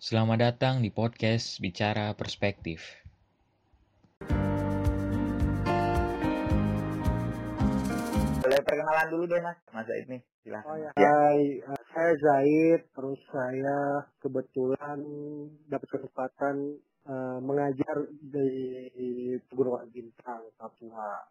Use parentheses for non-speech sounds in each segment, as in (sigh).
Selamat datang di podcast Bicara Perspektif. Boleh perkenalan dulu deh mas, Mas Zaid nih, silahkan. Oh ya. Ya. Hai, saya Zaid. Terus saya kebetulan dapat kesempatan eh, mengajar di Pegunungan Bintang, Papua.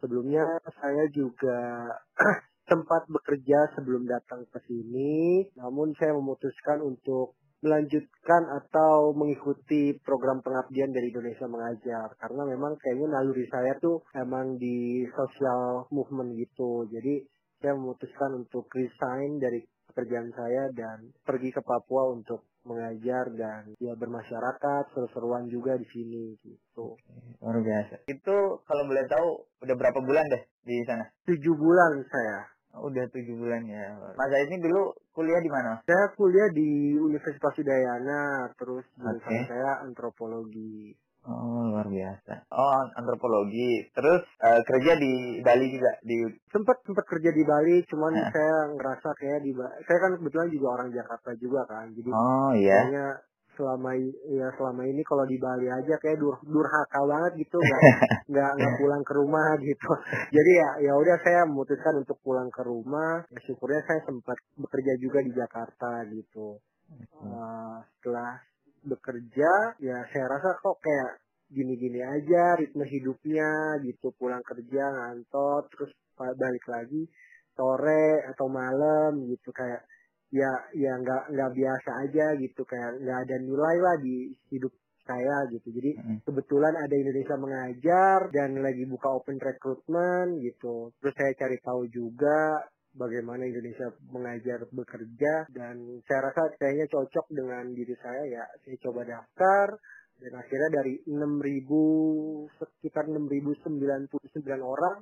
Sebelumnya saya juga (clears throat) sempat bekerja sebelum datang ke sini, namun saya memutuskan untuk melanjutkan atau mengikuti program pengabdian dari Indonesia Mengajar karena memang kayaknya naluri saya tuh emang di social movement gitu jadi saya memutuskan untuk resign dari pekerjaan saya dan pergi ke Papua untuk mengajar dan ya bermasyarakat seru-seruan juga di sini gitu Luar biasa. Itu kalau boleh tahu udah berapa bulan deh di sana? tujuh bulan saya udah tujuh bulan ya. Mas Zaid ini dulu kuliah di mana? Saya kuliah di Universitas Udayana terus jurusan Oke. saya antropologi Oh, luar biasa. Oh, antropologi. Terus eh, kerja di Bali juga di sempat sempat kerja di Bali cuman Nah. saya ngerasa kayak di Ba- saya kan kebetulan juga orang Jakarta juga kan jadi Oh, iya. kayaknya selama ya selama ini kalau di Bali aja kayak dur durhaka banget gitu nggak (laughs) nggak nggak pulang ke rumah gitu. Jadi ya ya udah saya memutuskan untuk pulang ke rumah. Ya, syukurnya saya sempat bekerja juga di Jakarta gitu. Eh, setelah bekerja ya saya rasa kok kayak gini-gini aja ritme hidupnya gitu. Pulang kerja ngantor terus balik lagi sore atau malam gitu. Kayak ya ya nggak nggak biasa aja gitu kayak nggak ada nilai lah di hidup saya gitu. Jadi Mm. kebetulan ada Indonesia mengajar dan lagi buka open recruitment gitu. Terus saya cari tahu juga bagaimana Indonesia mengajar bekerja dan saya rasa kayaknya cocok dengan diri saya ya. Saya coba daftar dan akhirnya dari 6.000 sekitar 6.099 orang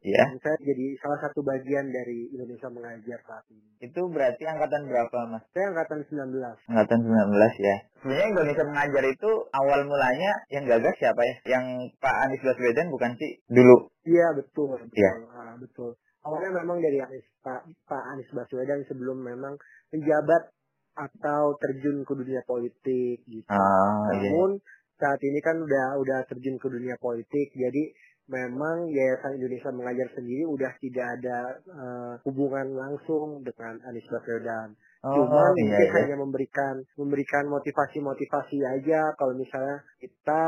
Iya. dan saya jadi salah satu bagian dari Indonesia mengajar saat ini. Itu berarti angkatan berapa, Mas? Saya angkatan 19. Angkatan 19 ya. Sebenarnya Indonesia mengajar itu awal mulanya yang gagas siapa ya? Yang Pak Anies Baswedan bukan sih? Dulu. Iya betul, betul, Iya. Ah, betul. Awalnya memang dari Anies, Pak, Pak Anies Baswedan sebelum memang menjabat atau terjun ke dunia politik gitu. Ah, iya. Namun saat ini kan udah udah terjun ke dunia politik, jadi memang Yayasan Indonesia Mengajar sendiri udah tidak ada eh, hubungan langsung dengan Anies Baswedan. Oh, Cuman iya, mungkin iya. hanya memberikan memberikan motivasi-motivasi aja kalau misalnya kita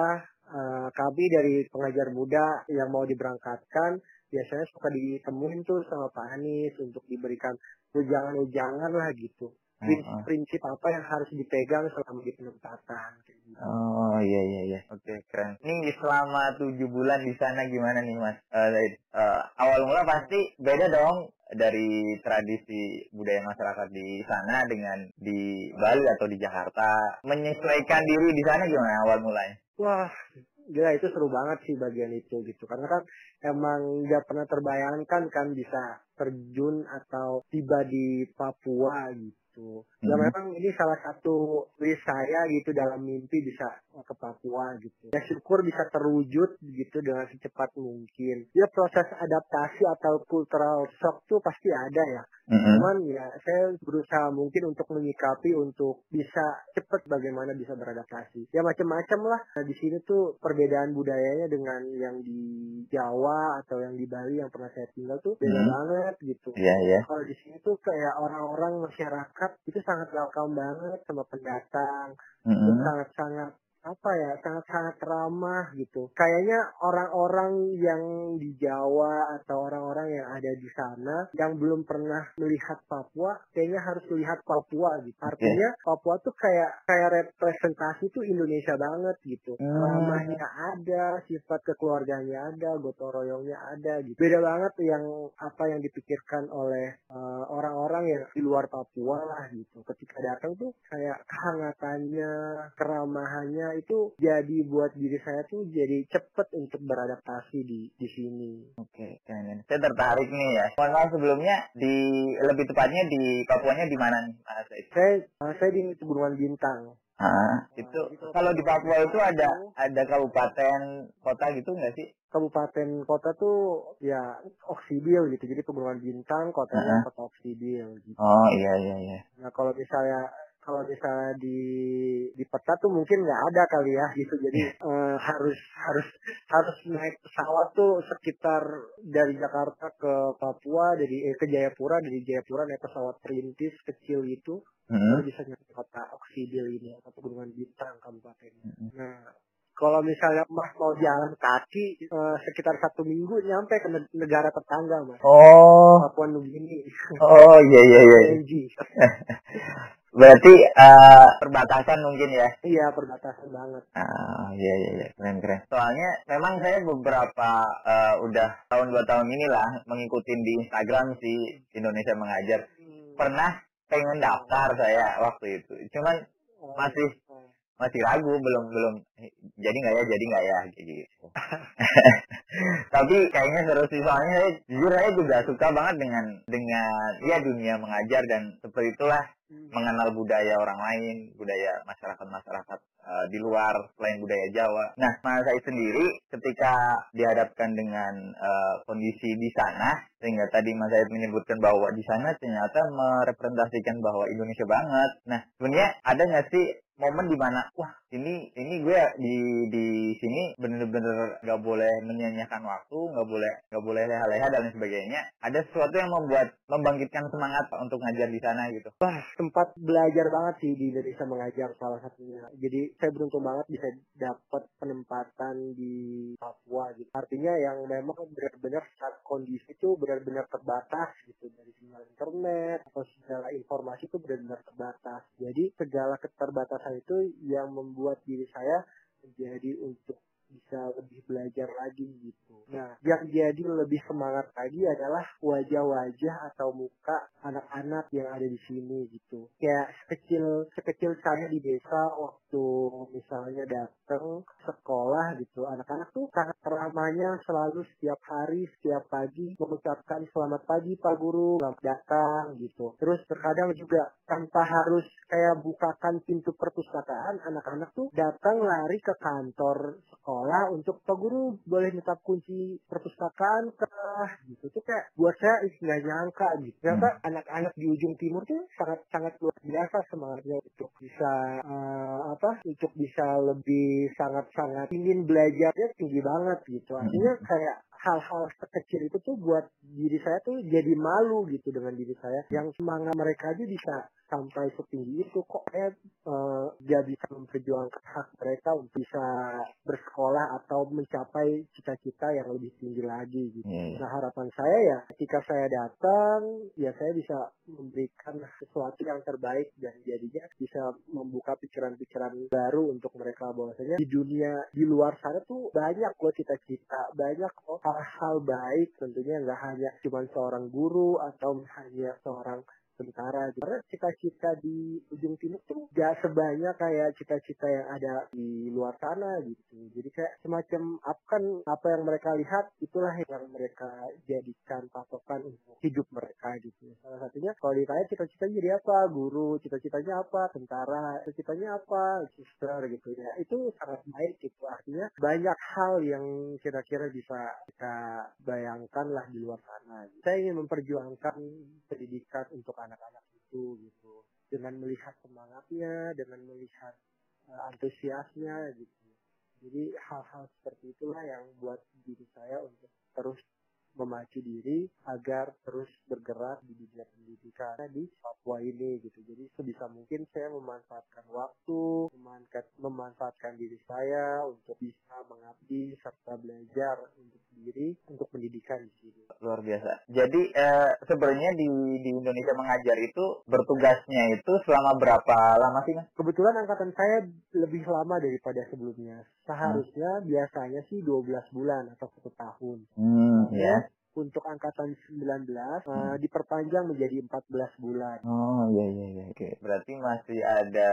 eh, kami dari pengajar muda yang mau diberangkatkan biasanya suka ditemuin tuh sama Pak Anies untuk diberikan ujangan-ujangan lah gitu. Oh, oh. Prinsip apa yang harus dipegang selama di penempatan gitu. Oh iya iya iya. Oke keren. Ini selama tujuh bulan di sana gimana nih mas? Zaid? Eh, awal mula pasti beda dong dari tradisi budaya masyarakat di sana dengan di Bali atau di Jakarta. Menyesuaikan diri di sana gimana awal mulanya? Wah, gila itu seru banget sih bagian itu gitu. Karena kan emang nggak pernah terbayangkan kan bisa terjun atau tiba di Papua gitu. Ya Mhm. memang ini salah satu wish saya gitu dalam mimpi bisa ke Papua gitu. Ya syukur bisa terwujud gitu dengan secepat mungkin. Ya proses adaptasi atau cultural shock tuh pasti ada ya. Mm-mm. Cuman ya saya berusaha mungkin untuk menyikapi untuk bisa cepet bagaimana bisa beradaptasi. Ya macam-macam lah. Nah, di sini tuh perbedaan budayanya dengan yang di Jawa atau yang di Bali yang pernah saya tinggal tuh beda Hmm. banget gitu. Iya iya. Kalau di sini tuh kayak orang-orang masyarakat itu sangat welcome banget sama pendatang. Mm-mm. sangat-sangat apa ya sangat-sangat ramah gitu. Kayaknya orang-orang yang di Jawa atau orang-orang yang ada di sana yang belum pernah melihat Papua kayaknya harus lihat Papua gitu. Artinya Papua tuh kayak kayak representasi tuh Indonesia banget gitu. Hmm. ramahnya ada sifat kekeluarganya ada gotong royongnya ada gitu. Beda banget yang apa yang dipikirkan oleh eh, orang-orang yang di luar Papua lah gitu. Ketika datang tuh kayak kehangatannya keramahannya itu jadi buat diri saya tuh jadi cepet untuk beradaptasi di di sini Oke keren. Saya tertarik nih ya. Mohon maaf sebelumnya di lebih tepatnya di Papuanya di mana nih Mas saya saya di Pegunungan Bintang Ah, itu kalau di Papua itu ada ada kabupaten kota gitu nggak sih? kabupaten kota tuh ya Oksibil gitu jadi Pegunungan Bintang kotanya Heeh. kota Oksibil gitu Oh iya iya iya. nah kalau misalnya kalau misalnya di di peta tuh mungkin nggak ada kali ya gitu. Jadi eh, harus harus harus naik pesawat tuh sekitar dari Jakarta ke Papua dari eh, ke Jayapura dari Jayapura naik pesawat perintis kecil itu Hmm. baru bisa nyampe kota Oksidil ini atau pegunungan bintang kabupaten. Nah kalau misalnya mas mau jalan kaki eh, sekitar satu minggu nyampe ke ne- negara tetangga mas. Oh, Papua Nugini oh iya iya iya. (laughs) (laughs) Berarti eh, perbatasan mungkin ya. iya perbatasan banget Ah, iya iya iya, keren keren. Soalnya memang saya beberapa eh, udah tahun dua tahun inilah mengikuti di Instagram si Indonesia mengajar. Pernah pengen daftar saya waktu itu, cuman masih masih ragu belum belum jadi nggak ya jadi nggak ya gitu. (laughs) Tapi kayaknya seru sih soalnya saya jujur saya juga suka banget dengan dengan ya dunia mengajar dan seperti itulah mengenal budaya orang lain, budaya masyarakat-masyarakat eh, di luar selain budaya Jawa. Nah, Mas saya sendiri ketika dihadapkan dengan eh, kondisi di sana, sehingga tadi Mas Said menyebutkan bahwa di sana ternyata merepresentasikan bahwa Indonesia banget. Nah, sebenarnya ada nggak sih momen di mana wah ini ini gue di di sini bener-bener nggak boleh menyanyiakan waktu nggak boleh nggak boleh leha-leha dan sebagainya ada sesuatu yang membuat membangkitkan semangat untuk ngajar di sana gitu Wah, tempat belajar banget sih di Indonesia mengajar salah satunya. Jadi saya beruntung banget bisa dapat penempatan di Papua gitu. Artinya yang memang benar-benar saat kondisi itu benar-benar terbatas gitu dari sinyal internet atau segala informasi itu benar-benar terbatas. Jadi segala keterbatasan itu yang membuat diri saya menjadi untuk bisa lebih belajar lagi gitu. Nah, yang jadi lebih semangat lagi adalah wajah-wajah atau muka anak-anak yang ada di sini gitu. Kayak sekecil sekecil saya di desa waktu misalnya datang sekolah gitu, anak-anak tuh sangat ramahnya selalu setiap hari, setiap pagi mengucapkan selamat pagi Pak Guru, selamat datang gitu. Terus terkadang juga tanpa harus kayak bukakan pintu perpustakaan, anak-anak tuh datang lari ke kantor sekolah untuk Pak Guru boleh minta kunci perpustakaan kah? Gitu. Tuh kayak buat saya nggak nyangka gitu. Ternyata anak-anak di ujung timur tuh sangat sangat luar biasa semangatnya untuk bisa eh, apa untuk bisa lebih sangat sangat ingin belajarnya tinggi banget gitu. Artinya kayak hal-hal sekecil itu tuh buat diri saya tuh jadi malu gitu dengan diri saya. Yang semangat mereka aja bisa sampai setinggi itu kok eh, gak bisa memperjuangkan hak mereka untuk bisa bersekolah atau mencapai cita-cita yang lebih tinggi lagi gitu. Iya. Nah harapan saya ya ketika saya datang ya saya bisa memberikan sesuatu yang terbaik dan jadinya bisa membuka pikiran-pikiran baru untuk mereka bahwasanya di dunia di luar sana tuh banyak kok cita-cita banyak kok hal-hal baik tentunya nggak hanya cuma seorang guru atau hanya seorang tentara gitu. karena cita-cita di ujung timur tuh gak sebanyak kayak cita-cita yang ada di luar sana gitu. Jadi kayak semacam apa kan apa yang mereka lihat itulah yang mereka jadikan patokan untuk hidup mereka gitu. Salah satunya kalau ditanya cita-cita jadi apa? Guru cita-citanya apa? Tentara cita-citanya apa? Suster gitu ya. Itu sangat baik gitu. Artinya banyak hal yang kira-kira bisa kita bayangkan lah di luar sana. Saya ingin memperjuangkan pendidikan untuk anak-anak itu gitu. Dengan melihat semangatnya dengan melihat eh, antusiasnya gitu. Jadi hal-hal seperti itulah yang buat diri saya untuk terus memacu diri agar terus bergerak di dunia pendidikan di Papua ini gitu. Jadi sebisa mungkin saya memanfaatkan waktu, memanfaatkan, memanfaatkan diri saya untuk bisa mengabdi serta belajar untuk diri untuk pendidikan di sini. luar biasa. Jadi eh, sebenarnya di di Indonesia mengajar itu bertugasnya itu selama berapa lama sih mas? Kebetulan angkatan saya lebih lama daripada sebelumnya. Seharusnya biasanya sih 12 bulan atau satu tahun. Hmm, ya. Untuk angkatan 19 eh, diperpanjang menjadi 14 bulan. Oh iya iya iya. Oke. Berarti masih ada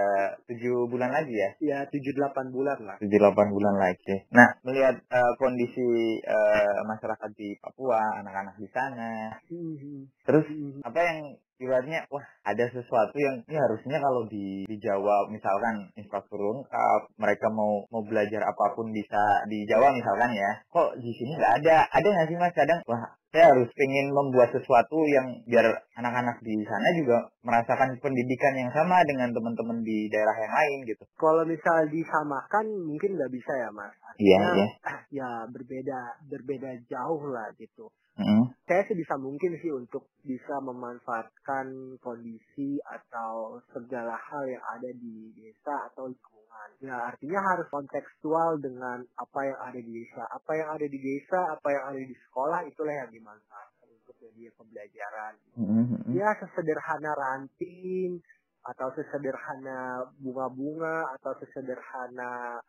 tujuh bulan lagi ya? Ya 7-8 bulan lah. tujuh delapan bulan lagi. Nah, melihat eh, kondisi eh, masyarakat di Papua, anak-anak di sana, Mhm. terus Mhm. apa yang ibaratnya wah ada sesuatu yang ini harusnya kalau di di Jawa misalkan infrastruktur lengkap mereka mau mau belajar apa pun bisa di Jawa misalkan ya kok di sini nggak ada ada nggak sih mas kadang wah saya harus ingin membuat sesuatu yang biar anak-anak di sana juga merasakan pendidikan yang sama dengan teman-teman di daerah yang lain gitu. Kalau misal disamakan mungkin nggak bisa ya mas. Iya, iya. (clears throat) Ya berbeda berbeda jauh lah gitu. Mm. Saya sebisa mungkin sih untuk bisa memanfaatkan kondisi atau segala hal yang ada di desa atau lingkungan. Ya artinya harus kontekstual dengan apa yang ada di desa. Apa yang ada di desa, apa yang ada di sekolah itulah yang dimanfaatkan untuk media pembelajaran. Mm. Ya sesederhana ranting atau sesederhana bunga-bunga atau sesederhana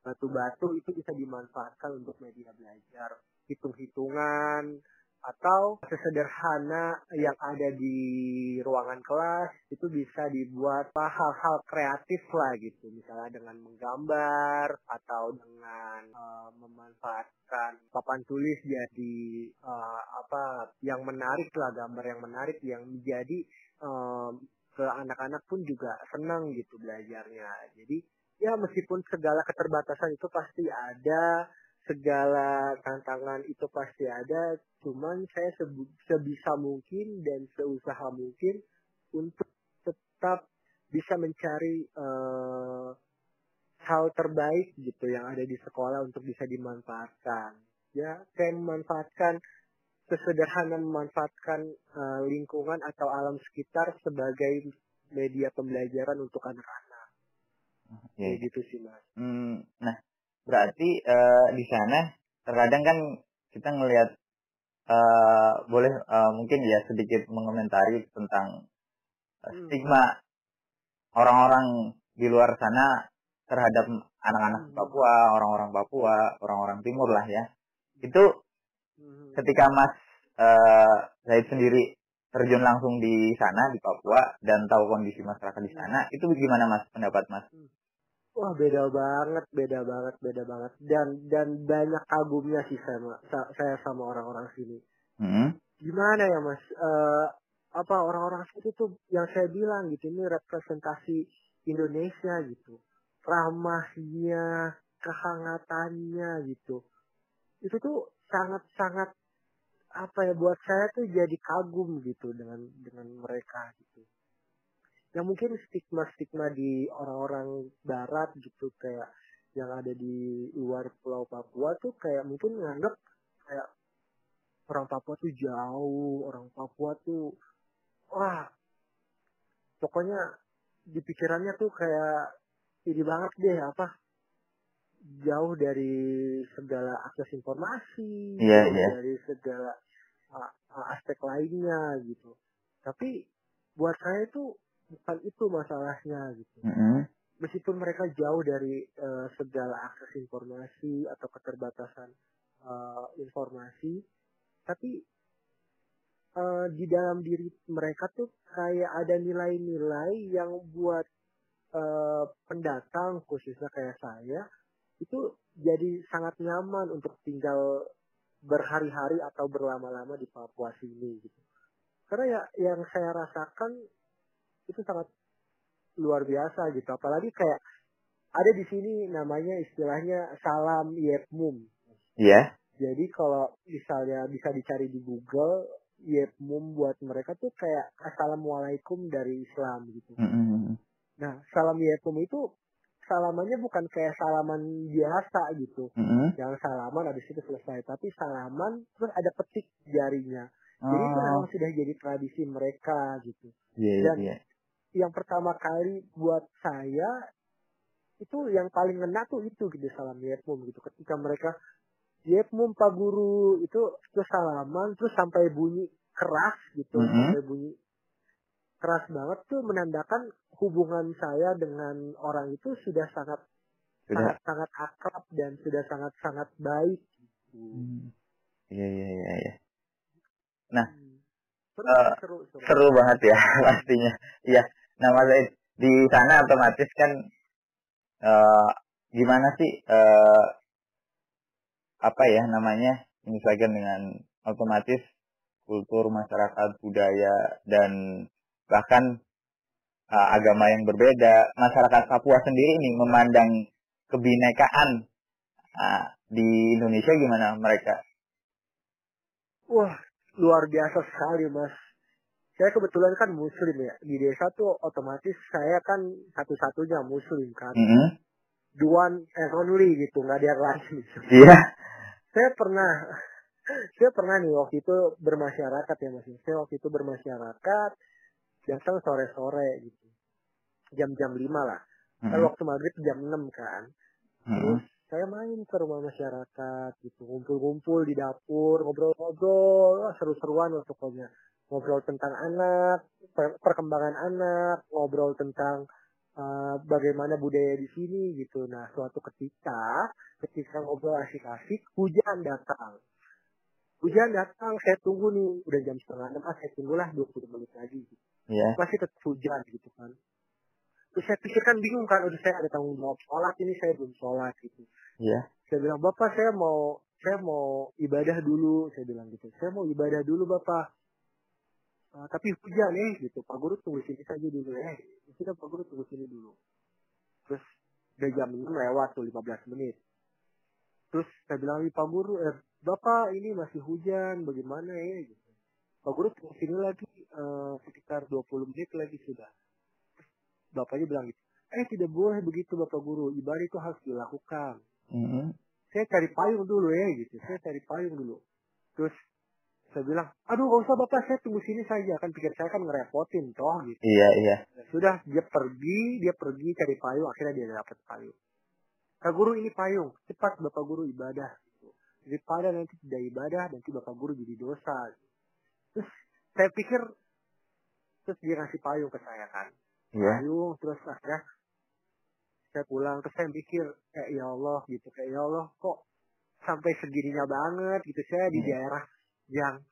batu-batu itu bisa dimanfaatkan untuk media belajar hitung-hitungan atau sesederhana yang ada di ruangan kelas itu bisa dibuat hal-hal kreatif lah gitu. Misalnya dengan menggambar atau dengan uh, memanfaatkan papan tulis jadi uh, apa yang menarik lah gambar yang menarik yang menjadi um, ke anak-anak pun juga senang gitu belajarnya. Jadi ya meskipun segala keterbatasan itu pasti ada segala tantangan itu pasti ada cuman saya sebisa mungkin dan seusaha mungkin untuk tetap bisa mencari uh, hal terbaik gitu yang ada di sekolah untuk bisa dimanfaatkan. Ya saya memanfaatkan sesederhana memanfaatkan uh, lingkungan atau alam sekitar sebagai media pembelajaran untuk anak-anak Ya, gitu sih mas. Hmm, nah, berarti uh, di sana terkadang kan kita ngelihat uh, boleh uh, mungkin ya sedikit mengomentari tentang uh, stigma orang-orang di luar sana terhadap anak-anak Papua, orang-orang Papua, orang-orang Timur lah ya. Itu ketika Mas uh, Zaid sendiri terjun langsung di sana di Papua dan tahu kondisi masyarakat di sana, itu gimana Mas pendapat Mas? Wah beda banget, beda banget, beda banget. Dan dan banyak kagumnya sih sama saya sama orang-orang sini. Hmm. Gimana ya mas? Uh, apa orang-orang sini tuh yang saya bilang gitu ini representasi Indonesia gitu. Ramahnya, kehangatannya gitu. Itu tuh sangat-sangat apa ya buat saya tuh jadi kagum gitu dengan dengan mereka gitu yang mungkin stigma-stigma di orang-orang barat gitu kayak yang ada di luar pulau Papua tuh kayak mungkin nganggap kayak orang Papua tuh jauh, orang Papua tuh wah pokoknya di pikirannya tuh kayak ini banget deh apa jauh dari segala akses informasi, yeah, jauh yeah. dari segala uh, aspek lainnya gitu. Tapi buat saya itu bukan itu masalahnya gitu. Mm -hmm. Meskipun mereka jauh dari uh, segala akses informasi atau keterbatasan uh, informasi, tapi uh, di dalam diri mereka tuh kayak ada nilai-nilai yang buat uh, pendatang khususnya kayak saya itu jadi sangat nyaman untuk tinggal berhari-hari atau berlama-lama di Papua sini gitu. Karena ya yang saya rasakan itu sangat luar biasa gitu apalagi kayak ada di sini namanya istilahnya salam yepmum Iya. Yeah. jadi kalau misalnya bisa dicari di Google yepmum buat mereka tuh kayak assalamualaikum dari Islam gitu mm -hmm. nah salam yepmum itu salamannya bukan kayak salaman biasa gitu mm -hmm. yang salaman habis itu selesai tapi salaman terus ada petik jarinya jadi itu memang sudah jadi tradisi mereka gitu yeah, dan yeah yang pertama kali buat saya itu yang paling ngena tuh itu gitu salam yepmum gitu ketika mereka yepmum pak guru itu terus salaman terus sampai bunyi keras gitu mm -hmm. sampai bunyi keras banget tuh menandakan hubungan saya dengan orang itu sudah sangat sudah sangat sangat akrab dan sudah sangat sangat baik gitu. Iya iya iya iya. Nah, seru, uh, seru, seru. seru banget ya (laughs) pastinya. Iya. Nah, Mas di sana otomatis kan uh, gimana sih uh, apa ya namanya menyesuaikan dengan otomatis kultur masyarakat budaya dan bahkan uh, agama yang berbeda. Masyarakat Papua sendiri ini memandang kebinekaan uh, di Indonesia gimana mereka? Wah, luar biasa sekali mas saya kebetulan kan muslim ya. Di desa tuh otomatis saya kan satu-satunya muslim kan. Mm -hmm. the one and only gitu nggak ada yang lain. Iya. saya pernah saya pernah nih waktu itu bermasyarakat ya mas. Saya waktu itu bermasyarakat datang sore-sore gitu. Jam-jam lima lah. Mm kan -hmm. waktu maghrib jam 6 kan. Mm -hmm. terus saya main ke rumah masyarakat gitu ngumpul-ngumpul di dapur ngobrol-ngobrol. Seru-seruan lah pokoknya ngobrol tentang anak per- perkembangan anak ngobrol tentang uh, bagaimana budaya di sini gitu. Nah suatu ketika ketika ngobrol asik-asik hujan datang. Hujan datang saya tunggu nih udah jam setengah enam ah saya tunggulah 20 menit lagi gitu. Iya. masih tetap hujan gitu kan. Terus saya pikirkan bingung kan udah saya ada tanggung jawab sholat ini saya belum sholat gitu. Iya. saya bilang bapak saya mau saya mau ibadah dulu saya bilang gitu. Saya mau ibadah dulu bapak "Ah, tapi hujan eh gitu. Pak guru tunggu sini saja dulu eh. Sudah pak guru tunggu sini dulu. Terus udah jam 6 lewat tuh 15 menit. Terus saya bilang "Ih, pak guru eh bapak ini masih hujan bagaimana ya gitu. Pak guru tunggu sini lagi eh, sekitar 20 menit lagi sudah. Terus bapaknya bilang gitu eh tidak boleh begitu bapak guru. Ibadah itu harus dilakukan. Mm -hmm. saya cari payung dulu ya gitu. Saya cari payung dulu. Terus saya bilang aduh gak usah bapak saya tunggu sini saja kan pikir saya kan ngerepotin toh gitu Iya, iya. Ya sudah dia pergi dia pergi cari payung akhirnya dia dapat payung kak guru ini payung cepat bapak guru ibadah gitu. daripada nanti tidak ibadah nanti bapak guru jadi dosa terus saya pikir terus dia ngasih payung ke saya kan Iya. payung terus akhirnya saya pulang terus saya mikir kayak ya Allah gitu kayak ya Allah kok sampai segininya banget gitu saya di Hmm. daerah yang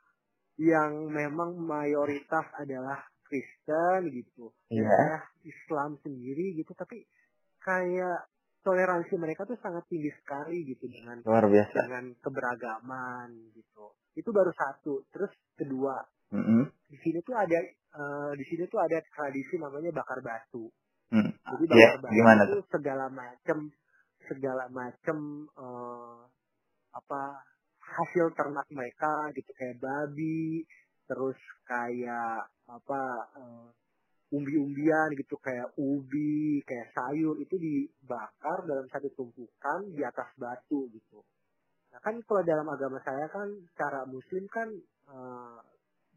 yang memang mayoritas adalah Kristen gitu daerah Islam sendiri gitu tapi kayak toleransi mereka tuh sangat tinggi sekali gitu dengan Luar biasa. dengan keberagaman gitu itu baru satu terus kedua Mm -hmm. di sini tuh ada eh, di sini tuh ada tradisi namanya bakar batu Mm. jadi Iya, bakar batu gimana itu tuh? segala macam segala macam eh, apa hasil ternak mereka gitu kayak babi terus kayak apa eh, umbi-umbian gitu kayak ubi kayak sayur itu dibakar dalam satu tumpukan di atas batu gitu nah kan kalau dalam agama saya kan cara muslim kan eh,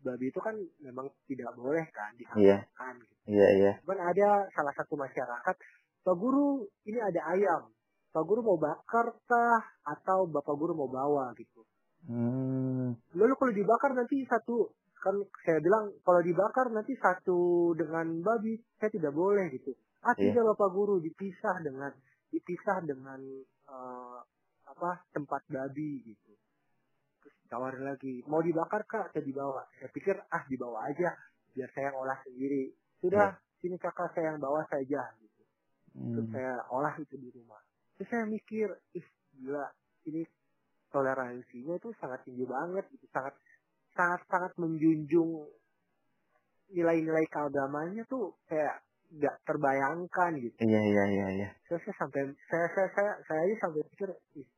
babi itu kan memang tidak boleh kan Iya. diharamkan gitu Iya, iya. Cuman ada salah satu masyarakat, Pak Guru ini ada ayam, Pak Guru mau bakar kah atau Bapak Guru mau bawa gitu. Hmm. Lalu kalau dibakar nanti satu, kan saya bilang kalau dibakar nanti satu dengan babi, saya tidak boleh gitu. Ah tidak Bapak Guru dipisah dengan dipisah dengan eh, apa tempat babi gitu. Terus tawarin lagi, mau dibakar kak atau dibawa? Saya pikir ah dibawa aja, biar saya yang olah sendiri. Sudah, sini kakak saya yang bawa saja. Gitu. Terus Hmm. saya olah itu di rumah. Terus saya mikir, ih gila, ini toleransinya itu sangat tinggi banget, gitu. sangat sangat sangat menjunjung nilai-nilai keagamannya tuh kayak nggak terbayangkan gitu. Iya, iya, iya, iya. Saya, saya sampai saya saya saya saya aja sampai pikir, ih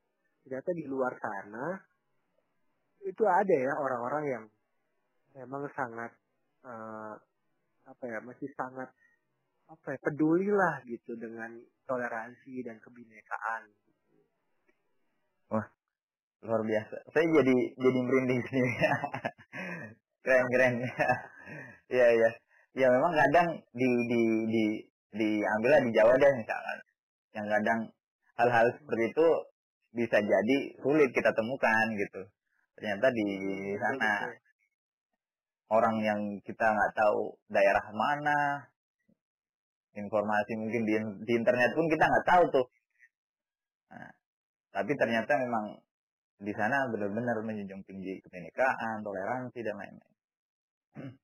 ternyata di luar sana itu ada ya orang-orang yang memang sangat eh, apa ya masih sangat apa ya peduli lah gitu dengan toleransi dan kebinekaan. Luar biasa. Saya jadi jadi merinding sini. (laughs) keren, keren. (laughs) Iya, iya. Ya memang kadang di di di diambillah di Jawa deh misalkan. Yang kadang hal-hal seperti itu bisa jadi sulit kita temukan gitu. Ternyata di sana orang yang kita nggak tahu daerah mana, informasi mungkin di, di internet pun kita nggak tahu tuh. Nah, tapi ternyata memang di sana benar-benar menjunjung tinggi kebinekaan, toleransi dan lain-lain. Hmm.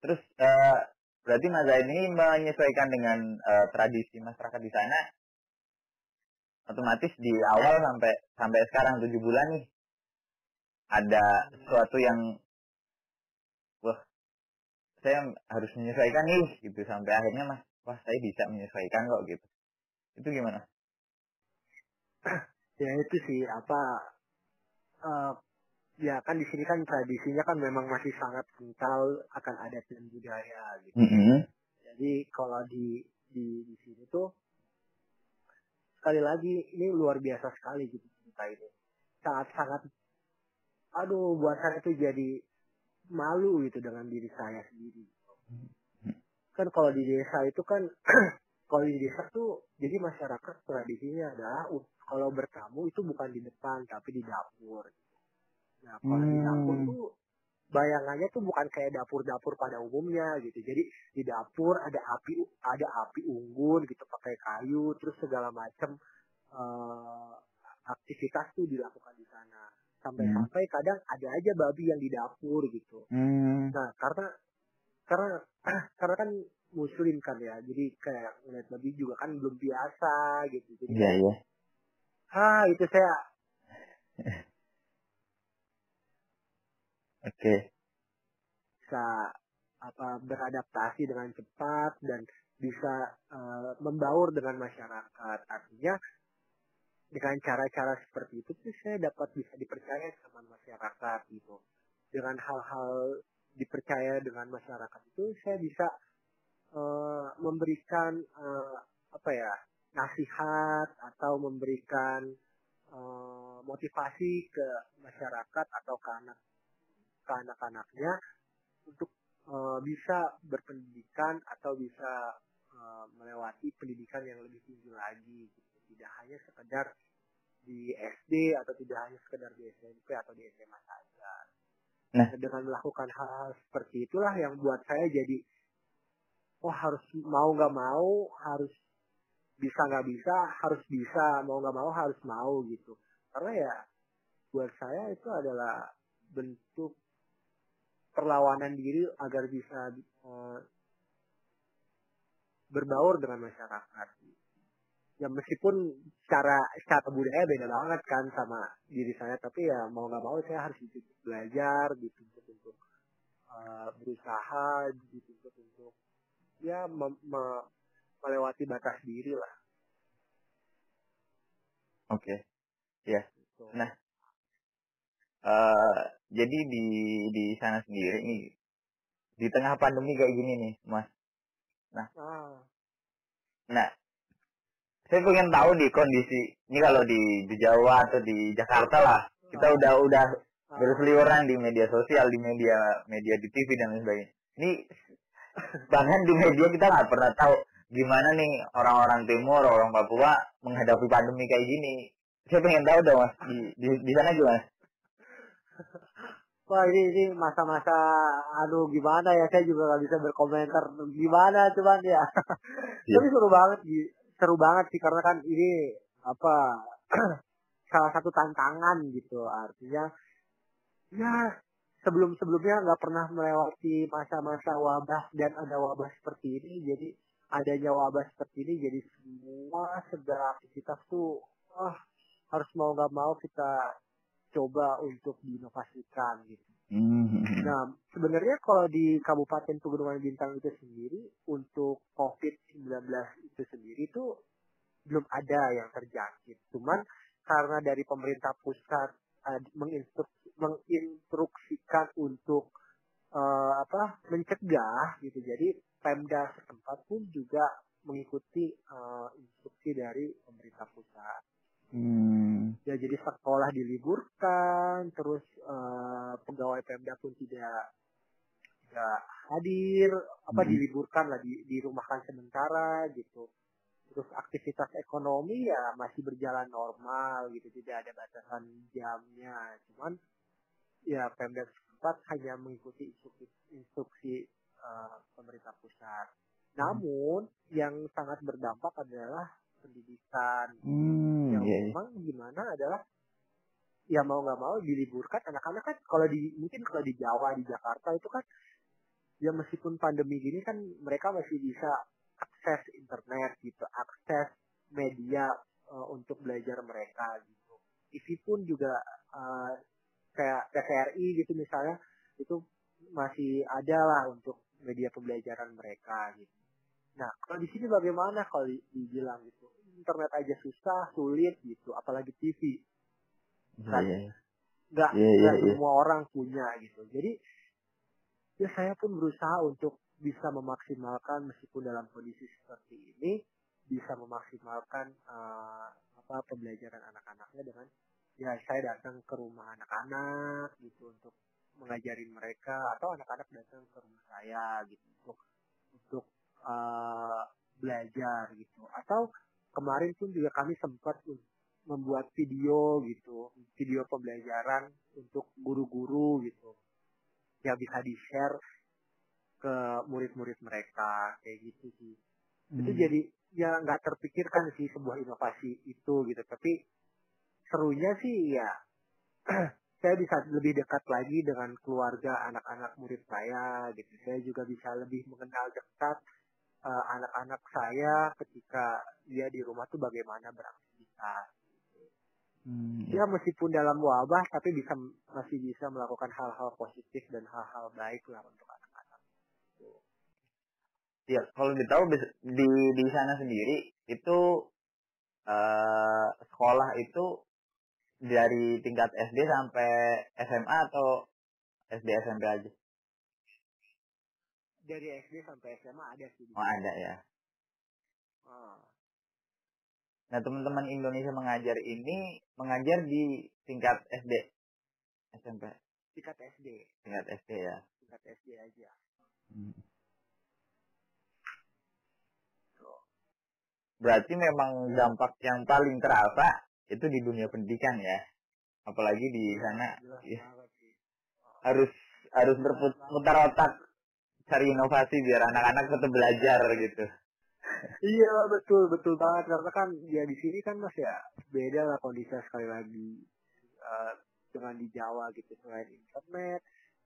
Terus eh, berarti Mas Zaid ini menyesuaikan dengan eh, tradisi masyarakat di sana, otomatis di awal sampai sampai sekarang tujuh bulan nih ada sesuatu yang saya harus menyesuaikan nih gitu sampai akhirnya mas wah saya bisa menyesuaikan kok gitu itu gimana (clears throat) ya itu sih apa eh, ya kan di sini kan tradisinya kan memang masih sangat kental akan adat dan budaya gitu. Mm-hmm. Jadi kalau di di di sini tuh sekali lagi ini luar biasa sekali gitu cerita ini. Sangat-sangat aduh buat saya itu jadi malu gitu dengan diri saya sendiri. Kan kalau di desa itu kan (clears throat) kalau di desa tuh jadi masyarakat tradisinya adalah uh, kalau bertamu itu bukan di depan tapi di dapur. Nah kalau di dapur Hmm. tuh bayangannya tuh bukan kayak dapur-dapur pada umumnya gitu. Jadi di dapur ada api ada api unggun gitu pakai kayu terus segala macam eh, aktivitas tuh dilakukan di sana. Sampai-sampai kadang ada aja babi yang di dapur gitu. Hmm. Nah, karena karena (clears throat) karena kan muslim kan ya. Jadi kayak ngeliat babi juga kan belum biasa gitu. Jadi Iya, iya. ah itu saya (laughs) Oke. bisa apa beradaptasi dengan cepat dan bisa eh, membaur dengan masyarakat. Artinya dengan cara-cara seperti itu tuh saya dapat bisa dipercaya sama masyarakat gitu. Dengan hal-hal dipercaya dengan masyarakat itu saya bisa eh, memberikan eh, apa ya nasihat atau memberikan eh, motivasi ke masyarakat atau ke anak ke anak-anaknya untuk eh, bisa berpendidikan atau bisa eh, melewati pendidikan yang lebih tinggi lagi gitu. Tidak hanya sekedar di SD atau tidak hanya sekedar di SMP atau di SMA saja. Nah. dengan melakukan hal-hal seperti itulah yang buat saya jadi oh harus mau nggak mau harus bisa nggak bisa harus bisa mau nggak mau harus mau gitu karena ya buat saya itu adalah bentuk perlawanan diri agar bisa eh, berbaur dengan masyarakat. Ya meskipun secara secara budaya beda banget kan sama diri saya, tapi ya mau nggak mau saya harus dituntut belajar, dituntut untuk eh, berusaha, dituntut untuk ya mem- me- melewati batas diri lah. Oke. Gitu. Nah. Eh, jadi di di sana sendiri nih di tengah pandemi kayak gini nih, Mas. Ah, Nah, saya pengen tahu di kondisi ini kalau di di Jawa atau di Jakarta lah, kita Ah. udah udah ah, berseliweran di media sosial, di media media di TV dan lain sebagainya. Ini bahkan di media kita nggak pernah tahu gimana nih orang-orang timur, orang Papua menghadapi pandemi kayak gini. Saya pengen tahu dong mas, di di, di sana gimana? Wah ini ini masa-masa aduh gimana ya saya juga nggak bisa berkomentar gimana cuman ya Iya. tapi seru banget. Seru banget sih karena kan ini apa (clears throat) salah satu tantangan gitu artinya ya sebelum sebelumnya nggak pernah melewati masa-masa wabah dan ada wabah seperti ini jadi adanya wabah seperti ini jadi semua segala aktivitas tuh ah harus mau nggak mau kita coba untuk diinovasikan gitu. Hmm. Nah, sebenarnya kalau di Kabupaten Pegunungan Bintang itu sendiri untuk COVID-19 itu sendiri itu belum ada yang terjangkit. Cuman karena dari pemerintah pusat eh, menginstruk- menginstruksikan untuk eh, apa mencegah gitu. Jadi Pemda setempat pun juga mengikuti eh, instruksi dari pemerintah pusat Hmm. ya jadi sekolah diliburkan terus eh, pegawai Pemda pun tidak tidak hadir apa Mhm. diliburkan lah di, dirumahkan sementara gitu terus aktivitas ekonomi ya masih berjalan normal gitu tidak ada batasan jamnya cuman ya Pemda setempat hanya mengikuti instruksi, instruksi eh, pemerintah pusat namun yang sangat berdampak adalah pendidikan Hmm. Yang iya. memang gimana adalah ya mau nggak mau diliburkan. Anak-anak kan kalau di mungkin kalau di Jawa di Jakarta itu kan ya meskipun pandemi gini kan mereka masih bisa akses internet gitu akses media eh, untuk belajar mereka gitu. TV pun juga eh, kayak TVRI gitu misalnya itu masih ada lah untuk media pembelajaran mereka gitu. Nah kalau di sini bagaimana kalau di- dibilang gitu internet aja susah sulit gitu apalagi TV Iya, Kan. iya, iya. nggak iya, nggak iya. semua orang punya gitu jadi ya saya pun berusaha untuk bisa memaksimalkan meskipun dalam kondisi seperti ini bisa memaksimalkan eh, apa pembelajaran anak-anaknya dengan ya saya datang ke rumah anak-anak gitu untuk mengajarin mereka atau anak-anak datang ke rumah saya gitu untuk untuk eh, belajar gitu atau kemarin pun juga kami sempat membuat video gitu video pembelajaran untuk guru-guru gitu. Yang bisa di share ke murid-murid mereka kayak gitu sih. Itu jadi ya nggak terpikirkan sih sebuah inovasi itu gitu. Tapi serunya sih ya (clears throat) saya bisa lebih dekat lagi dengan keluarga anak-anak murid saya gitu. Saya juga bisa lebih mengenal dekat eh, anak-anak saya ketika dia di rumah tuh bagaimana beraktivitas. Hmm, ya meskipun dalam wabah tapi bisa masih bisa melakukan hal-hal positif dan hal-hal baik lah untuk anak-anak. Ya, kalau ditahu di di sana sendiri itu eh sekolah itu dari tingkat SD sampai SMA atau SD SMP aja? Dari SD sampai SMA ada sih Oh ada ya. Ah. Nah teman-teman Indonesia mengajar ini mengajar di tingkat SD, SMP, tingkat SD tingkat SD ya. tingkat SD aja. Berarti memang dampak yang paling terasa itu di dunia pendidikan ya. Apalagi di sana. jelas ya, harus harus berputar otak cari inovasi biar anak-anak tetap belajar gitu. Iya betul betul banget karena kan ya di sini kan mas ya beda lah kondisinya sekali lagi eh, dengan di Jawa gitu selain internet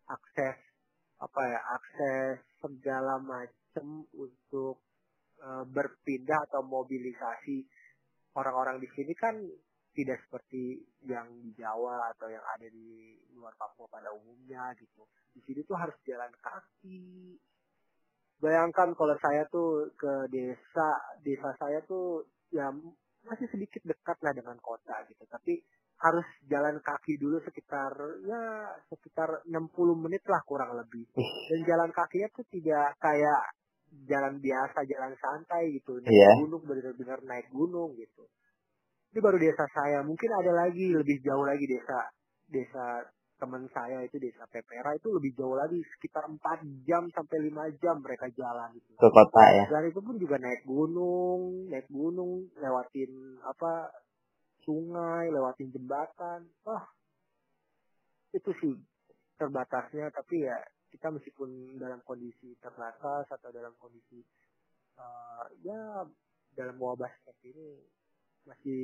akses apa ya akses segala macam untuk eh, berpindah atau mobilisasi orang-orang di sini kan tidak seperti yang di Jawa atau yang ada di luar Papua pada umumnya gitu. Di sini tuh harus jalan kaki. Bayangkan kalau saya tuh ke desa desa saya tuh ya masih sedikit dekat lah dengan kota gitu. Tapi harus jalan kaki dulu sekitar ya sekitar 60 menit lah kurang lebih. Dan jalan kakinya tuh tidak kayak jalan biasa jalan santai gitu. Naik Iya. gunung benar-benar naik gunung gitu ini baru desa saya mungkin ada lagi lebih jauh lagi desa desa teman saya itu desa Pepera itu lebih jauh lagi sekitar 4 jam sampai 5 jam mereka jalan gitu. Ke kota ya. Dan itu pun juga naik gunung, naik gunung, lewatin apa sungai, lewatin jembatan. Wah, itu sih terbatasnya. Tapi ya kita meskipun dalam kondisi terbatas atau dalam kondisi eh, ya dalam wabah seperti ini masih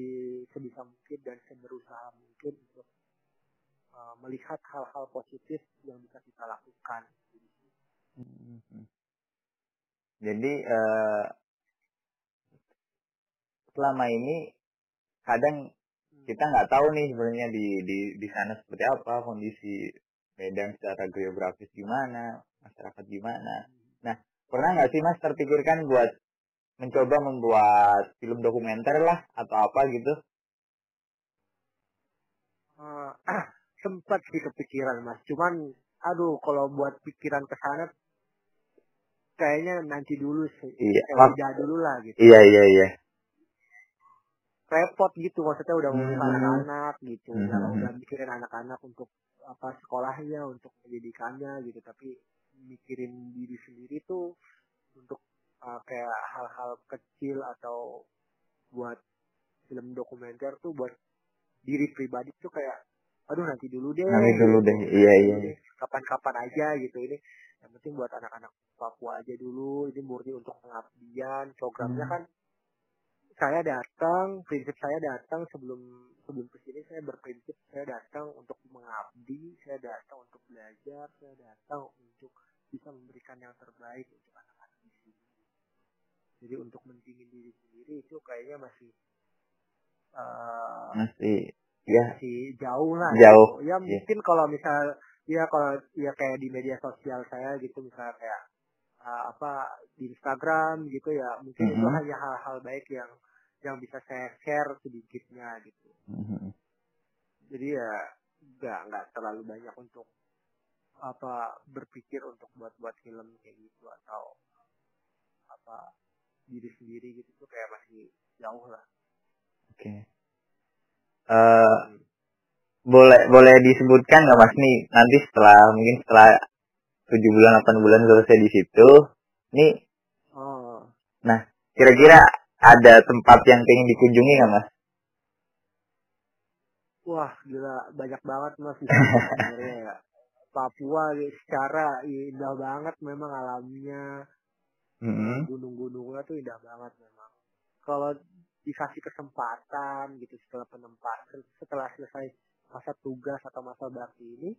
sebisa mungkin dan seberusaha mungkin untuk eh, melihat hal-hal positif yang bisa kita lakukan. Jadi eh, selama ini kadang kita nggak tahu nih sebenarnya di di di sana seperti apa kondisi Medan secara geografis gimana, masyarakat gimana. Nah, pernah nggak sih Mas terpikirkan buat mencoba membuat film dokumenter lah atau apa gitu? Eh, (clears throat) sempat sih kepikiran mas, cuman aduh kalau buat pikiran ke sana kayaknya nanti dulu sih, Iya. udah dulu lah gitu. Iya iya iya. repot gitu maksudnya udah ngurus Hmm. anak-anak gitu udah Hmm. udah mikirin anak-anak untuk apa sekolahnya untuk pendidikannya gitu tapi mikirin diri sendiri tuh untuk uh, kayak hal-hal kecil atau buat film dokumenter tuh buat diri pribadi tuh kayak aduh nanti dulu deh Nanti dulu deh. gitu. Iya iya. Ini kapan-kapan aja gitu ini yang penting buat anak-anak Papua aja dulu ini murni untuk pengabdian programnya Hmm. kan saya datang prinsip saya datang sebelum sebelum ke sini saya berprinsip saya datang untuk mengabdi saya datang untuk belajar saya datang untuk bisa memberikan yang terbaik untuk jadi untuk mentingin diri sendiri itu kayaknya masih eh, Masih ya masih jauh lah Jauh, gitu. ya mungkin kalau misal ya kalau ya kayak di media sosial saya gitu misalnya kayak uh, apa di Instagram gitu ya mungkin itu Mhm. hanya hal-hal baik yang yang bisa saya share sedikitnya gitu Mhm. jadi ya nggak nggak terlalu banyak untuk apa berpikir untuk buat buat film kayak gitu atau apa diri sendiri gitu tuh kayak masih jauh lah. Oke. Okay. Uh, eh, boleh boleh disebutkan nggak mas nih nanti setelah mungkin setelah tujuh bulan delapan bulan selesai di situ nih oh. nah kira-kira ada tempat yang pengen dikunjungi nggak mas wah gila banyak banget mas (laughs) sebenarnya ya Papua secara indah banget memang alamnya mm-hmm. gunung-gunungnya tuh indah banget memang. Kalau dikasih kesempatan gitu setelah penempatan setelah selesai masa tugas atau masa bakti ini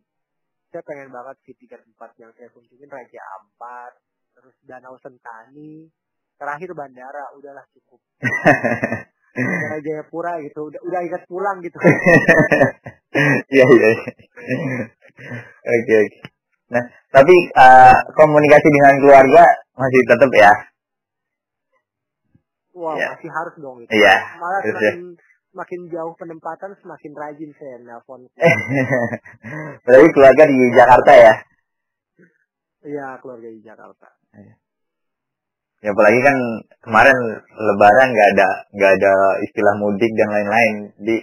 saya pengen banget sih tiga tempat yang saya kunjungin Raja Ampat terus Danau Sentani terakhir bandara udahlah cukup. (laughs) Bandara Jayapura gitu udah udah ingat pulang gitu. (laughs) Iya iya. (laughs) Oke oke. Nah tapi uh, komunikasi dengan keluarga masih tetap ya Wah, yeah. masih harus dong itu. Iya. Malah semakin makin jauh penempatan semakin rajin saya nelpon. (laughs) Berarti keluarga di Jakarta ya? Iya, keluarga di Jakarta. Iya. Ya apalagi kan kemarin Lebaran nggak ada nggak ada istilah mudik dan lain-lain. Di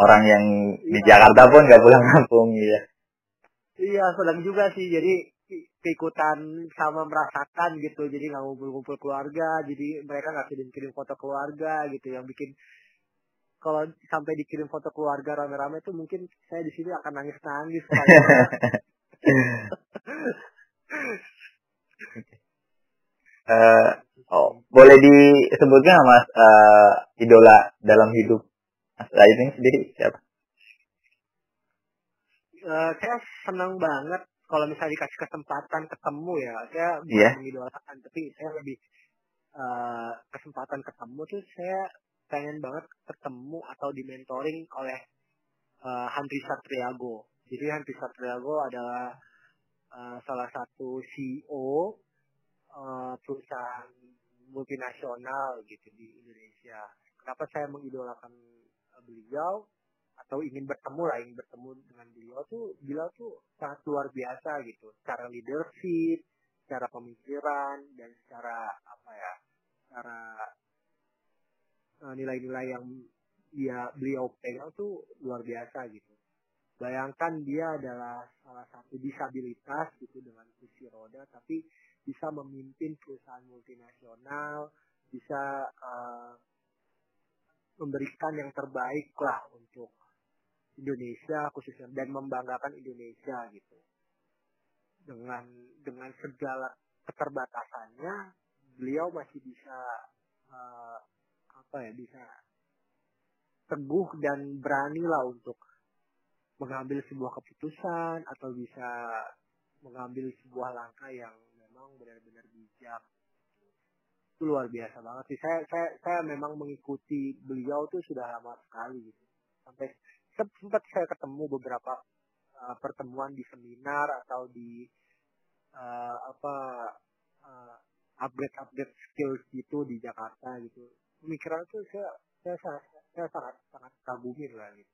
orang yang iya. di Jakarta pun nggak pulang kampung ya. Iya, sedang juga sih. Jadi keikutan sama merasakan gitu jadi nggak ngumpul-ngumpul keluarga jadi mereka nggak kirim-kirim foto keluarga gitu yang bikin kalau sampai dikirim foto keluarga rame-rame tuh mungkin saya di sini akan nangis-nangis. uh, (laughs) oh, boleh disebutkan mas uh, idola dalam hidup Mas ini sendiri siapa? Uh, saya senang banget kalau misalnya dikasih kesempatan ketemu ya, saya bukan yeah. mengidolakan, tapi saya lebih uh, kesempatan ketemu tuh saya pengen banget ketemu atau dimentoring oleh uh, Handri Satriago. Jadi Handri Satriago adalah uh, salah satu CEO uh, perusahaan multinasional gitu di Indonesia. Kenapa saya mengidolakan beliau atau ingin bertemu lah, ingin bertemu dengan beliau tuh, beliau tuh sangat luar biasa gitu, secara leadership, secara pemikiran dan secara apa ya, secara Eh, nilai-nilai yang dia beliau pegang tuh luar biasa gitu. Bayangkan dia adalah salah satu disabilitas gitu dengan kursi roda, tapi bisa memimpin perusahaan multinasional, bisa uh, memberikan yang terbaik lah untuk Indonesia khususnya dan membanggakan Indonesia gitu. Dengan dengan segala keterbatasannya, beliau masih bisa uh, apa ya bisa teguh dan berani lah untuk mengambil sebuah keputusan atau bisa mengambil sebuah langkah yang memang benar-benar bijak. Itu luar biasa banget sih. Saya saya saya memang mengikuti beliau tuh sudah lama sekali gitu. Sampai sempat saya ketemu beberapa uh, pertemuan di seminar atau di uh, apa uh, upgrade upgrade skills gitu di Jakarta gitu pemikiran itu saya saya sangat saya sangat sangat kagumi lah gitu.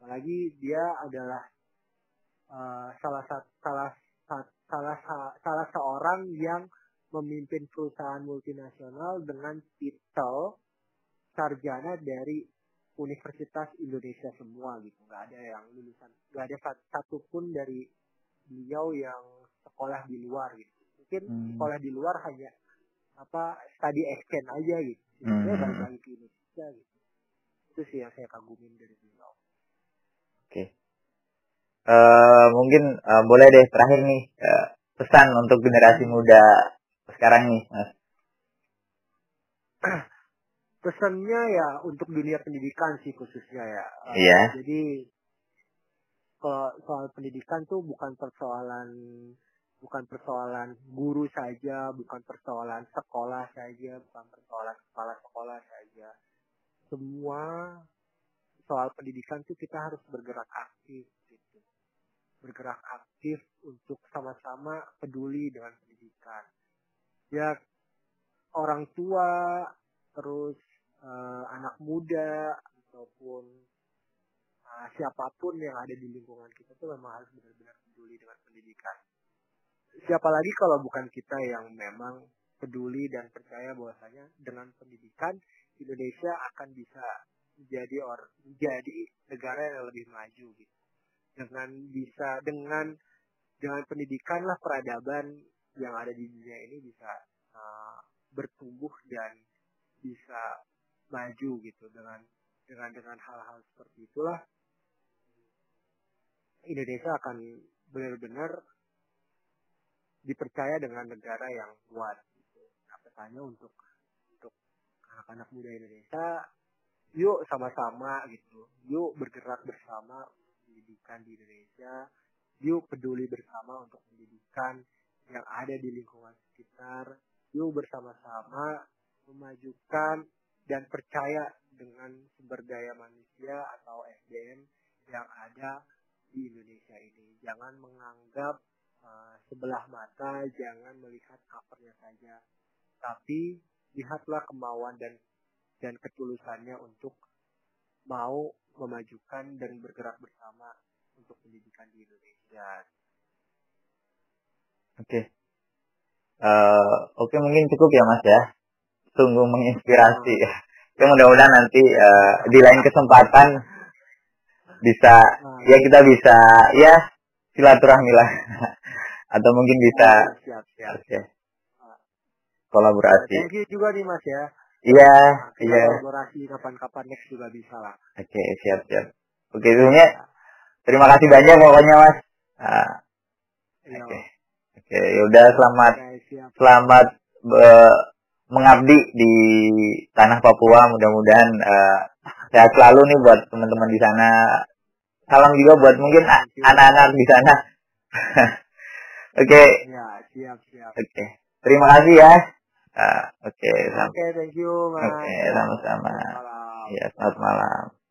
Apalagi dia adalah uh, salah satu salah salah salah seorang yang memimpin perusahaan multinasional dengan titel sarjana dari Universitas Indonesia semua gitu nggak ada yang lulusan nggak ada satupun dari beliau yang sekolah di luar gitu mungkin hmm. sekolah di luar hanya apa study exchange aja gitu hmm. dia balik lagi ke Indonesia gitu itu sih yang saya kagumin dari beliau oke okay. uh, eh, mungkin uh, boleh deh terakhir nih uh, pesan untuk generasi muda sekarang nih mas (clears throat) pesannya ya untuk dunia pendidikan sih khususnya ya uh, yeah. jadi kalau soal pendidikan tuh bukan persoalan bukan persoalan guru saja, bukan persoalan sekolah saja, bukan persoalan kepala sekolah saja. Semua soal pendidikan itu kita harus bergerak aktif gitu. Bergerak aktif untuk sama-sama peduli dengan pendidikan. Ya orang tua terus uh, anak muda ataupun uh, siapa pun yang ada di lingkungan kita tuh memang harus benar-benar peduli dengan pendidikan. Siapa lagi kalau bukan kita yang memang peduli dan percaya bahwasanya dengan pendidikan Indonesia akan bisa menjadi or menjadi negara yang lebih maju gitu. Dengan bisa dengan dengan pendidikan lah peradaban yang ada di dunia ini bisa uh, bertumbuh dan bisa maju gitu dengan dengan dengan hal-hal seperti itulah Indonesia akan benar-benar dipercaya dengan negara yang kuat. Gitu. Nah, pesannya untuk untuk anak-anak muda Indonesia, yuk sama-sama gitu, yuk bergerak bersama pendidikan di Indonesia, yuk peduli bersama untuk pendidikan yang ada di lingkungan sekitar, yuk bersama-sama memajukan dan percaya dengan sumber daya manusia atau SDM yang ada di Indonesia ini. Jangan menganggap uh, sebelah mata, jangan melihat covernya saja, tapi lihatlah kemauan dan dan ketulusannya untuk mau memajukan dan bergerak bersama untuk pendidikan di Indonesia. Oke. Okay. Uh, Oke okay, mungkin cukup ya Mas ya. Sungguh menginspirasi. Oh. Ya mudah-mudahan nanti uh, di lain kesempatan bisa nah, ya kita bisa ya silaturahmi lah. (laughs) Atau mungkin bisa siap siap, oke. Okay. kolaborasi. Thank you juga nih mas ya. Iya nah, iya. kolaborasi kapan-kapan next juga bisa lah. Oke okay, siap siap. Oke okay, sebelumnya terima kasih banyak pokoknya mas. Nah, oke. Okay. oke okay, yaudah selamat okay, siap. selamat uh, mengabdi di tanah Papua mudah-mudahan uh, sehat selalu nih buat teman-teman di sana salam juga buat mungkin anak-anak di sana. (laughs) Oke. Okay. Ya, siap, siap. Oke. Okay. Terima kasih ya. Uh, Oke, okay, Oke, okay, thank you, Oke, okay, sama-sama. Ya, selamat malam.